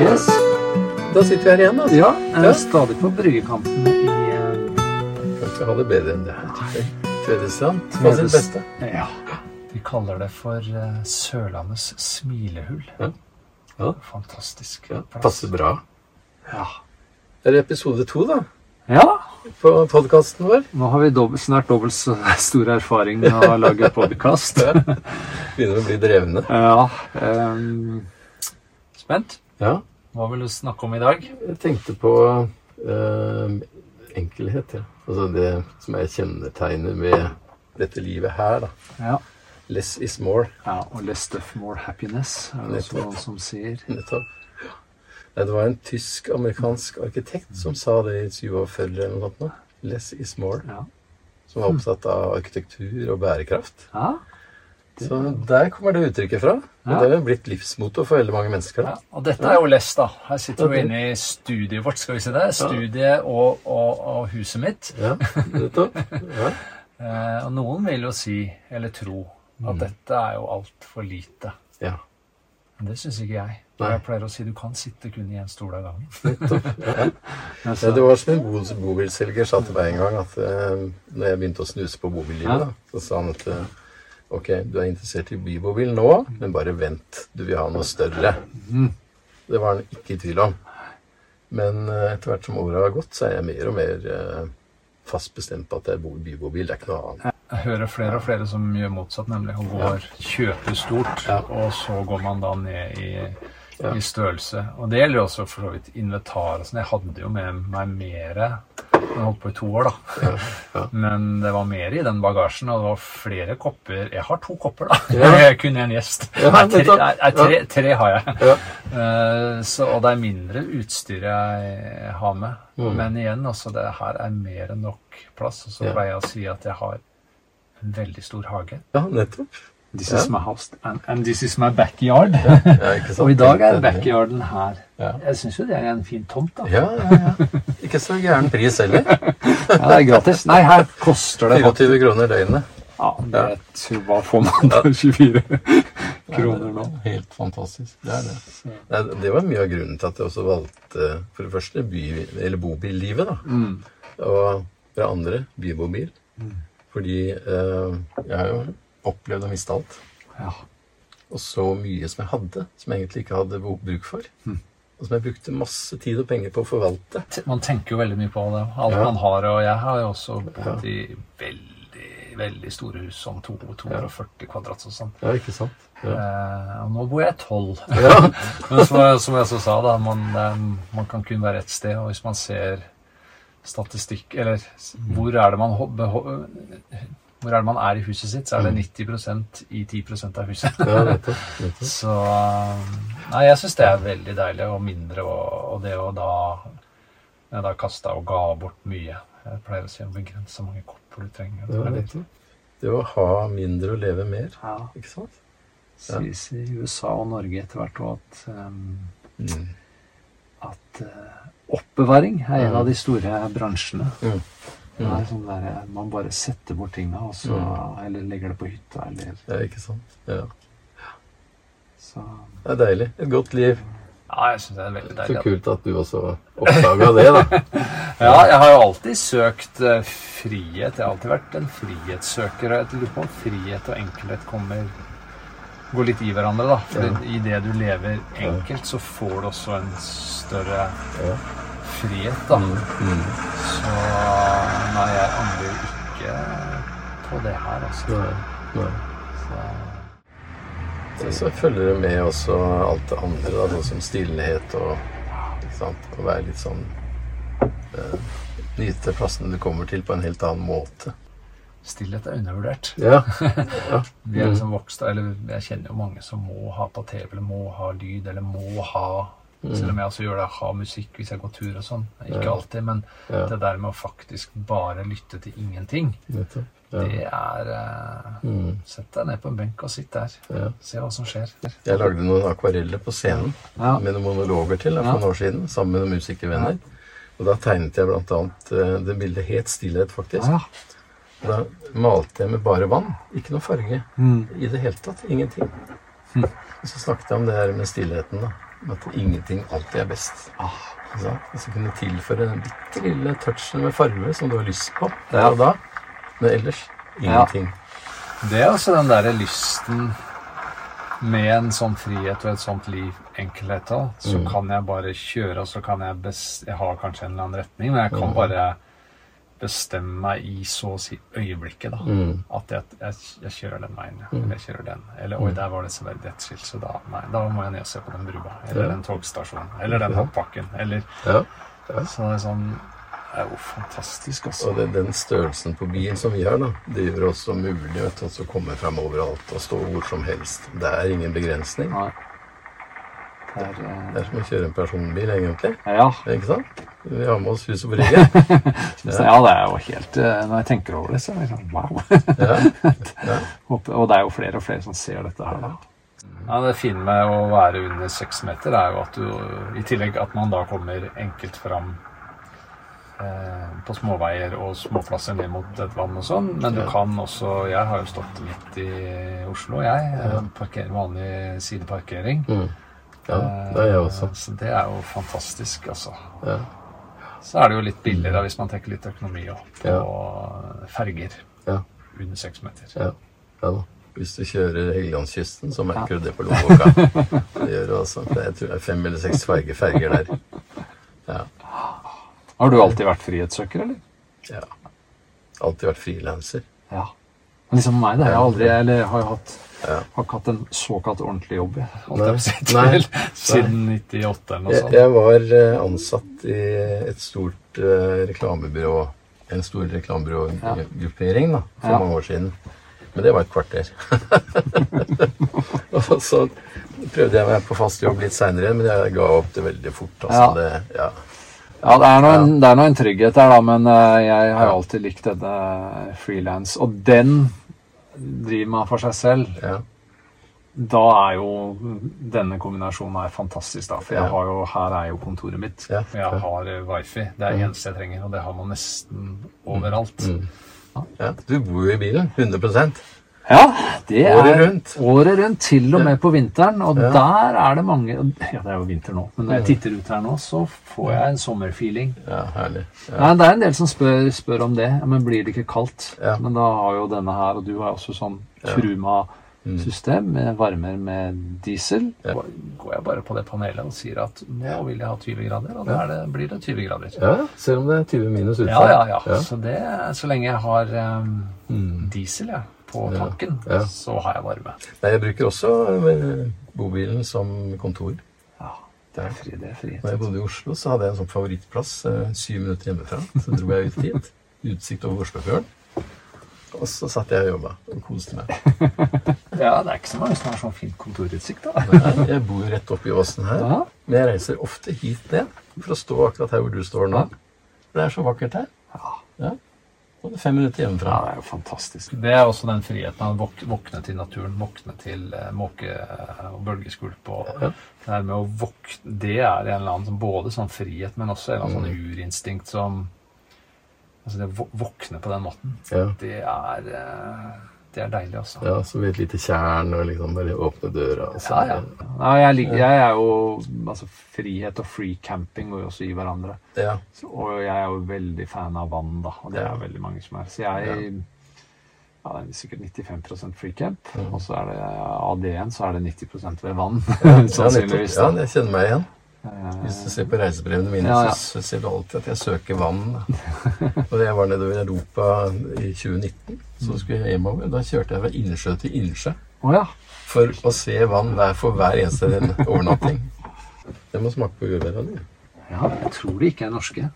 Yes. Da sitter vi her igjen, altså. Ja, jeg Ja. er stadig på bryggekanten i uh... Kan ikke ha det bedre enn det her. Tvedestrand. på sin beste? Ja. Vi kaller det for uh, Sørlandets smilehull. Ja. Ja. Fantastisk. Ja, passer bra. Ja. Det er episode to, da, ja. på podkasten vår. Nå har vi dobbelt, snart dobbelt så stor erfaring med å lage podkast. Begynner å bli drevne. ja. Um, spent? Ja. Hva vil du snakke om i dag? Jeg tenkte på eh, enkelhet, ja. Altså det som er kjennetegnet ved dette livet her, da. Ja. Less is more. ja og 'less stuff, more happiness', er det også noen som sier. Nettopp. Nei, Det var en tysk-amerikansk arkitekt som sa det i 47 eller noe sånt. Less is more. Ja. Som var opptatt av arkitektur og bærekraft. ja. Så der kommer det uttrykket fra. Og Ja. det er blitt livsmotor for veldig mange mennesker. Ja, og dette er jo Les, da. Her sitter vi inne i studiet vårt, skal vi si det. Studiet og, og, og huset mitt. Ja, nettopp. Ja. Eh, og noen vil jo si, eller tro, at dette er jo altfor lite. ja. Men det syns ikke jeg. Nei. Jeg pleier å si du kan sitte kun i en stol av gangen. Ja. Altså, det var som en bo- bobilselger sa til meg en gang at eh, når jeg begynte å snuse på bobillivet, så sa han at eh, ok, du er interessert i bybobil nå, men bare vent. Du vil ha noe større. Mhm. Det var han ikke i tvil om. Men eh, etter hvert som åra har gått, så er jeg mer og mer eh, fast bestemt på at jeg bor i bybobil. Det er ikke noe annet. jeg hører flere og flere som gjør motsatt, nemlig. Og går, kjøper stort, Ja. og så går man da ned i, Ja. i størrelse. Og det gjelder jo også for så vidt inventar. sånn. Jeg hadde jo med meg mere Jeg holdt på i to år, da. ja. Men det var mer i den bagasjen, og det var flere kopper. Jeg har to kopper, da. Jeg kun en gjest. Nei, tre, nei, tre, tre har jeg. Ja. Eh, så, og det er mindre utstyr jeg har med. Mm. Men igjen, altså, det her er mer enn nok plass. Og så pleier jeg å si at jeg har en veldig stor hage. ja, nettopp. This is my house, and, and this is my backyard. Og i dag er backyarden her. Ja. Jeg syns jo det er en fin tomt, da. Ja, ja, ja. Ikke så gæren pris heller. Ja, det er gratis. Nei, her koster det 24 kroner døgnet. Ja, det tror hva får man for 24 kroner nå. Helt fantastisk. Det er det. Nei, det var mye av grunnen til at jeg også valgte for det første by, eller bobillivet. da. Mm. Og for det andre bybobil. Fordi eh, jeg har jo opplevd å miste alt. Ja. Og så mye som jeg hadde, som jeg egentlig ikke hadde bruk for. Og som jeg brukte masse tid og penger på å forvalte. Man tenker jo veldig mye på det. Alt Ja. man har. Og jeg har jo også bodd i veldig, veldig store hus, sånn to- 240 kvadrat og sånn. Ja, ikke sant? Ja. Eh, og nå bor jeg tolv. Ja. Men som jeg, som jeg så sa, da, man, eh, man kan kun være ett sted. Og hvis man ser statistikk Eller s- hvor er det man hvor er det man er i huset sitt, så er det 90% i 10% av huset. ja, nettopp. nettopp. Så Nei, jeg syns det er veldig deilig og mindre, og, og det å da Jeg da kasta og ga bort mye. Jeg pleier å si å begrense mange kopper du trenger. Ja, nettopp. Det å ha mindre og leve mer, Ja, ikke sant? sies i USA og Norge etter hvert òg at, um, Mm. at uh, oppbevaring er en av de store bransjene. Mm. Det er sånn der, eh, Man bare setter bort tinga, og så, eller legger det på hytta, eller Ja, ikke sant? Ja. så Det er deilig. Et godt liv. Ja, jeg syns det er veldig deilig. Så kult at du også oppdaga det, da. Ja, jeg har jo alltid søkt eh, frihet. Jeg har alltid vært en frihetssøker. og Jeg lurer på om frihet og enkelhet kommer går litt i hverandre, da. For Ja. i det du lever enkelt, så får du også en større Ja. frihet, da. Mm, mm. Så nei, jeg angrer ikke på det her, altså. Nei, nei. Så, Så følger det med også alt det andre, da, sånn som stillhet og ikke sant? Å være litt sånn eh, Nyte plassene du kommer til, på en helt annen måte. stillhet er undervurdert. Ja. ja. Vi er liksom vokst, eller Jeg kjenner jo mange som må ha på TV, eller må ha lyd, eller må ha Selv om jeg også gjør det, ha musikk hvis jeg går tur og sånn. Ikke alltid, men Ja. det der med å faktisk bare lytte til ingenting. Ja. det er eh, Mm. Sett deg ned på en benk og sitt der. ja. Se hva som skjer. Jeg lagde noen akvareller på scenen med noen monologer til for Ja. noen år siden, sammen med noen musikervenner. Og da tegnet jeg blant annet eh, det bildet Het stillhet, faktisk. Ja. Og Da malte jeg med bare vann. Ikke noe farge Mm. i det hele tatt. Ingenting. Mm. Og så snakket jeg om det her med stillheten, da. At ingenting alltid er best. Ah. Ikke sant? Og så kunne tilføre den bitte lille touchen med farge som du har lyst på der Ja. og da. Men ellers ingenting. Det er også den derre lysten med en sånn frihet og et sånt liv, enkelhet òg, så Mm. kan jeg bare kjøre, og så kan jeg best Jeg har kanskje en eller annen retning, men jeg kan Mm. bare bestemme meg i så å si øyeblikket, da. Mm. At jeg, jeg, jeg kjører den veien, ja. Mm. eller jeg kjører den. Eller oi, der var det severdighetsskilt, så da Nei, da må jeg ned og se på den brua. Eller Ja. den togstasjonen. Eller den hoppbakken. Eller Ja. Så det er sånn Det er jo fantastisk, altså. Og det, den størrelsen på bilen som vi har, da, det gjør også mulig vet å komme fram overalt og stå hvor som helst. Det er ingen begrensning. Nei. Det er, eh, Det er som å kjøre en personbil, egentlig. ja. Ikke sant? Vi har med oss hus og brygge. ja. ja, det er jo helt eh, Når jeg tenker over det, så er det sånn wow. Ja. Ja. Og det er jo flere og flere som ser dette her. Da. Ja, Det fine med å være under seks meter er jo at du I tillegg at man da kommer enkelt fram eh, på småveier og småplasser ned mot et vann og sånn. Men du kan også Jeg har jo stått midt i Oslo, jeg. jeg Parker, vanlig sideparkering. Mm. Ja, det er jeg også. Eh, Så det er jo fantastisk, altså. Ja. Så er det jo litt billigere hvis man tenker litt økonomi òg, på ferger Ja. under seks meter. Ja. ja da. Hvis du kjører Helgelandskysten, så merker du det på lommeboka. Det gjør du også. Jeg tror det er fem eller seks ferger, ferger der. Ja. Har du alltid vært frihetssøker, eller? ja. Alltid vært frilanser. Ja. Men liksom meg, det har jeg aldri Eller har jeg hatt Ja. har ikke hatt en såkalt ordentlig jobb, Nei. jeg Nei. siden 98 eller noe sånt. jeg var eh, ansatt i et stort uh, reklamebyrå. En stor reklamebyrågruppering da, for Ja. mange år siden. Men det var et kvarter. og så prøvde jeg meg på fast jobb litt seinere, men jeg ga opp det veldig fort. Altså, Ja. Det, ja. Ja, det er nå en, det er nå en trygghet der, da, men eh, jeg har jo alltid likt denne frilans. Og den driver man for seg selv. Ja. Da er jo denne kombinasjonen er fantastisk, da. For jeg har jo, her er jo kontoret mitt. Ja, jeg har eh, wifi. Det er det eneste jeg trenger, og det har man nesten overalt. Mm. ja. Du bor jo i bilen. 100 Ja, det er Året rundt. Året rundt, til og med på vinteren. Og Ja. der er det mange Ja, det er jo vinter nå, men når jeg titter ut her nå, så får jeg en sommerfeeling. Ja, herlig. Ja. Nei, det er en del som spør, spør om det. Ja, men blir det ikke kaldt? Men da har jo denne her, og du har også sånn Truma-system med varmer med diesel. Ja. Går jeg bare på det panelet og sier at nå vil jeg ha 20 grader, og da det, blir det 20 grader. ja, selv om det er 20 minus ute. Ja, ja, ja. Så, det, så lenge jeg har um, Mm. diesel ja, på tanken, Ja. så har jeg varme. Nei, jeg bruker også eh, bobilen som kontor. Ja, det er fri, det er fri. Når jeg bodde i Oslo, så hadde jeg en sånn favorittplass eh, syv minutter hjemmefra. Så dro jeg ut dit. Utsikt over Oslofjorden. Og så satt jeg og jobba og koste meg. Ja, det er ikke så mange som har sånn fint kontorutsikt, da. Nei, Jeg bor rett oppi åsen her, Ja. men jeg reiser ofte hit ned for å stå akkurat her hvor du står nå. Det er så vakkert her. Ja. Og fem minutter Ja, det er jo fantastisk. Det er også den friheten å våk våkne til naturen, våkne til eh, måke- og bølgeskvulp. Og Ja. det her med å våkne Det er en eller annen sånn, både sånn frihet, men også en eller annen sånn urinstinkt som Altså det å våkne på den måten, Ja. det er eh, Det er deilig, altså. Ja, så ved et lite tjern og liksom bare åpne døra. Og så, Ja, ja. Nei, jeg, lik- jeg er jo Altså, frihet og free camping går jo også i hverandre. ja. Så, og jeg er jo veldig fan av vann, da. Og det er veldig mange som er. Så jeg ja, det er sikkert 95 free camp. Mm. Og så er det av det igjen så er det 90% ved vann. Ja, Sannsynligvis. ja, jeg kjenner meg igjen. Hvis du ser på reisebrevene mine, Ja, ja. så ser du alltid at jeg søker vann. da. Jeg var nedover i Europa i 2019, så skulle jeg hjemover. Da kjørte jeg fra innsjø til innsjø oh, ja. for å se vann hver for hver eneste overnatting. Jeg må smake på jordbærene. di. ja. Jeg tror de ikke er norske.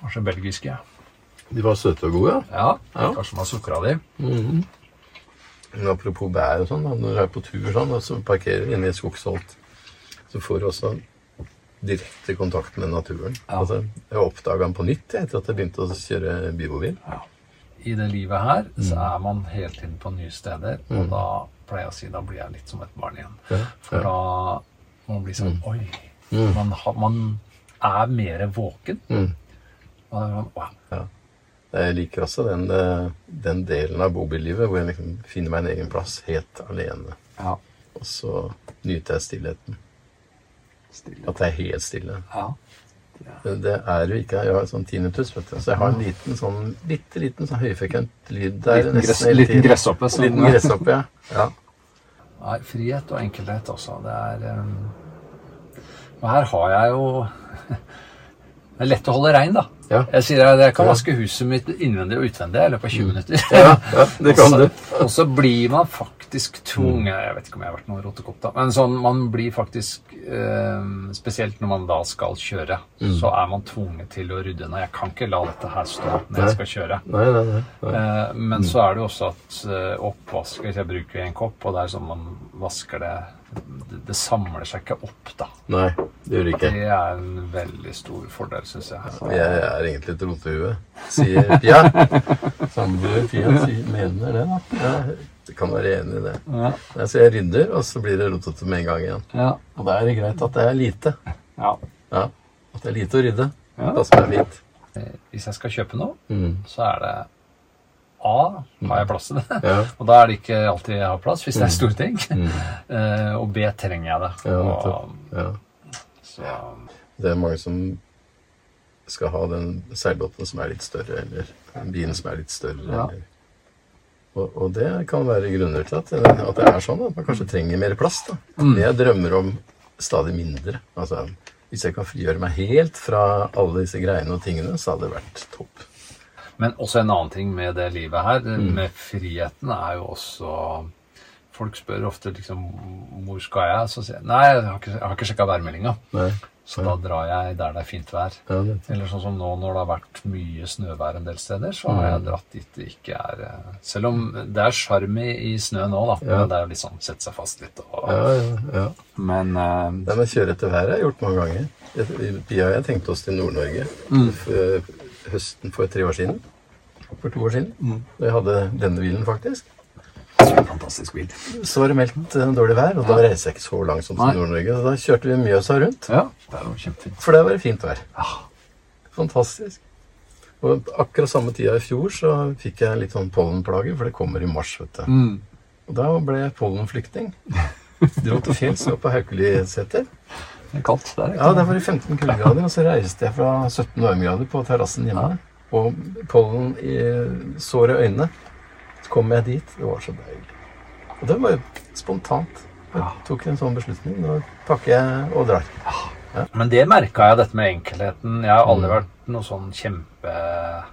Kanskje belgiske. De var søte og gode, Ja. Ja. Kanskje man sukra de. Men apropos bær og sånn, når du er på tur sånn, og så parkerer inne i et skogsholt, så får du også direkte kontakt med naturen. Ja. Altså, jeg oppdaga den på nytt etter at jeg begynte å kjøre bybobil. I det livet her så Mm. er man hele tiden på nye steder, og da pleier jeg å si da blir jeg litt som et barn igjen. Ja, For da da man blir sånn Oi. Mm. Man, har, man er mer våken. Mm. Og da er man, wow. Ja. Jeg liker også den, eh, den delen av bobillivet hvor jeg liksom finner meg en egen plass helt alene. Ja. Og så nyter jeg stillheten. Stille. At det er helt stille. Ja. Men Det er jo ikke Jeg har sånn tinnitus, vet du. Så jeg har en liten sånn bitte liten sånn høyfrekvent lyd der. Liten, gress, liten gresshoppe. Sånn. Liten gresshoppe, ja. ja. Nei, frihet og enkelhet også. Det er um... Og her har jeg jo Det er lett å holde rein, da. Ja. Jeg sier at jeg kan vaske huset mitt innvendig og utvendig i løpet av 20 minutter. Ja, ja, det kan du. og så blir man faktisk tvunget Jeg vet ikke om jeg har vært noen rotekopp, da. Men sånn, man blir faktisk eh, Spesielt når man da skal kjøre, Mm. så er man tvunget til å rydde. unna. jeg kan ikke la dette her stå når jeg skal kjøre. Nei, nei, nei. Eh, Men så er det jo også at eh, oppvasker Jeg bruker en kopp, og det er sånn man vasker det Det, det samler seg ikke opp, da. Nei, det gjør det ikke. Det er en veldig stor fordel, syns jeg. Jeg er egentlig et rotehue, sier Pia. Samboer Pia sier, mener det, da. Ja, kan være enig i det. ja, Så jeg rydder, og så blir det rotete med en gang igjen. ja, Og da er det greit at det er lite. ja. Ja, At det er lite å rydde. Ja. Det som er fint. Eh, Hvis jeg skal kjøpe noe, Mm. så er det A. Har jeg plass til det? Ja. Og da er det ikke alltid jeg har plass, hvis det er store ting. Mm. Eh, Og B. Trenger jeg det? Ja, og. Ja. så, Det er mange som skal ha den seilbåten som er litt større, eller den bilen som er litt større. Ja. Eller. Og, og det kan være grunner til at, at det er sånn, at man kanskje trenger mer plass. da. Mm. Jeg drømmer om stadig mindre. Altså, Hvis jeg kan frigjøre meg helt fra alle disse greiene og tingene, så hadde det vært topp. Men også en annen ting med det livet her, Mm. med friheten, er jo også Folk spør ofte liksom Hvor skal jeg? Så sier jeg nei, jeg har ikke, jeg har ikke sjekka værmeldinga. Så da drar jeg der det er fint vær. Eller sånn som nå når det har vært mye snøvær en del steder, så har Mm. jeg dratt dit det ikke er eh, Selv om det er sjarm i, snø nå, da. Men det er jo litt sånn sette seg fast litt og ja, ja, ja. Men Det Nei, men Kjøre etter været har jeg gjort mange ganger. Vi jeg tenkte oss til Nord-Norge Mm. høsten for tre år siden. For to år siden. Mm. Da jeg hadde denne bilen, faktisk. Fantastisk bil. Så var det meldt dårlig vær, og da reiser jeg ikke så langt som til Nord-Norge. Så da kjørte vi Mjøsa rundt, Ja, det var kjempefint. for der var det fint vær. Ja. Fantastisk. Og akkurat samme tida i fjor så fikk jeg litt sånn pollenplager, for det kommer i mars, vet du. Mm. Og da ble jeg pollenflyktning. Dro til fjells opp på Haukeliseter. Det er kaldt. Det er Ja, der var det 15 kuldegrader, og så reiste jeg fra 17 varmegrader på terrassen hjemme. Og pollen i såre øyne. Kom jeg dit. Det var så deilig. Og det var jo spontant. Jeg tok en sånn beslutning. Nå pakker jeg og drar. Ja. Men det merka jeg, dette med enkelheten. Jeg har aldri Mm. vært noe sånn kjempejag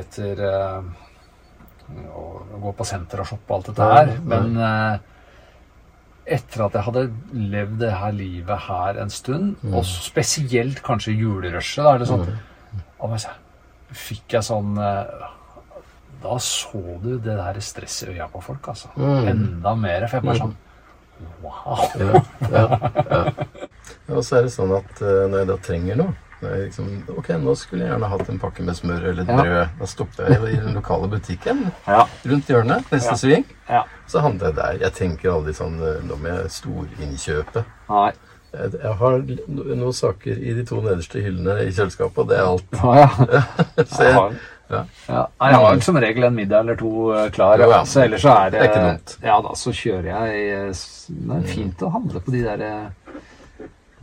etter eh, å gå på senter og shoppe og alt dette her. Men eh, etter at jeg hadde levd det her livet her en stund, Mm. og spesielt kanskje julerushet, da, er det sånn, og fikk jeg sånn eh, Da så du det der stresset i øya på folk, altså. Mm. Enda mer. For jeg bare sånn Wow. Ja, ja, ja. Og så er det sånn at eh, når jeg da trenger noe når jeg liksom, Ok, nå skulle jeg gjerne hatt en pakke med smør eller Ja. brød. Da stopper jeg i den lokale butikken Ja. rundt hjørnet, neste sving. ja. Så handler jeg der. Jeg tenker aldri sånn eh, Nå må jeg storinnkjøpe. Nei. Jeg har noen saker i de to nederste hyllene i kjøleskapet, og det er alt. Ah, ja. Så jeg, ja. ja. Jeg har som regel en middag eller to eh, klar. Jo, ja. altså, ellers så er det, Det er ikke dumt. Ja da, så kjører jeg eh, Det er fint å handle på de der eh,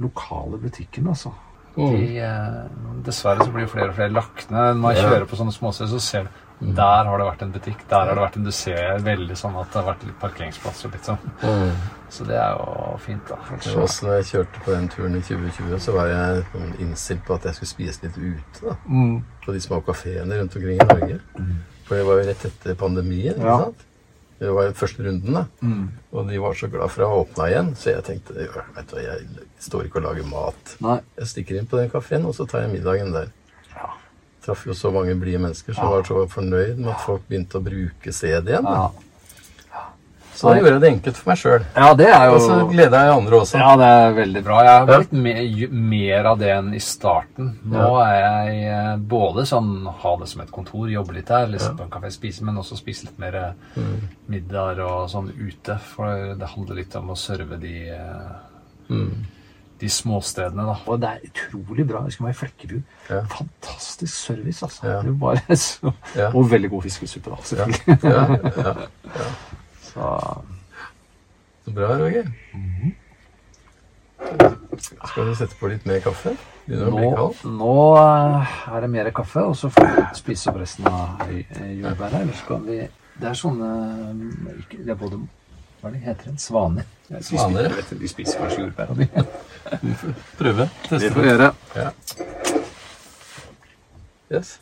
lokale butikkene, altså. De, eh, dessverre så blir flere og flere lagt ned. Når man kjører på sånne småsteder, så ser du der har det vært en butikk, der har det vært en Du ser veldig sånn at det har vært litt parkeringsplass og litt sånn. Mm. Så det er jo fint, da. Så Også når jeg kjørte på den turen i 2020, så var jeg innstilt på at jeg skulle spise litt ute. da, Mm. På de små kafeene rundt omkring i Norge. For det var jo rett etter pandemien. ikke Ja. sant? Det var den første runden, da. Mm. Og de var så glad for å ha åpna igjen, så jeg tenkte vet du jeg står ikke og lager mat. Nei. Jeg stikker inn på den kafeen, og så tar jeg middagen der. Ja. Traff jo så mange blide mennesker som var så fornøyd med at folk begynte å bruke CD igjen. Ja. Så da gjorde jeg det enkelt for meg sjøl. ja, det er jo Og så gleder jeg andre også. Ja, det er veldig bra. Jeg har blitt mer, mer av det enn i starten. Nå er jeg eh, både sånn ha det som et kontor, jobbe litt der, liksom på en kafé, spise, men også spise litt mer Mm. middager og sånn ute. For det handler litt om å serve de, eh, Mm. De småstedene, da. Og det er utrolig bra. Jeg skal være i Flekkefjord. Ja. Fantastisk service, altså. Ja. Det bare så Ja. Og veldig god fiskesuppe, da, Ja, selvfølgelig. ja, ja. Så Så bra, Roger. Skal du sette på litt mer kaffe? Begynner å bli Nå, kald. nå eh, er det mer kaffe, og så får vi spise opp resten av eh, jordbæret. Eller så kan vi Det er sånne Det er både Hva er det heter en svane? Svaner, ja. De spiser kanskje jordbær. Vi får Prøve. Det Teste. får vi gjøre. Ja. Yes.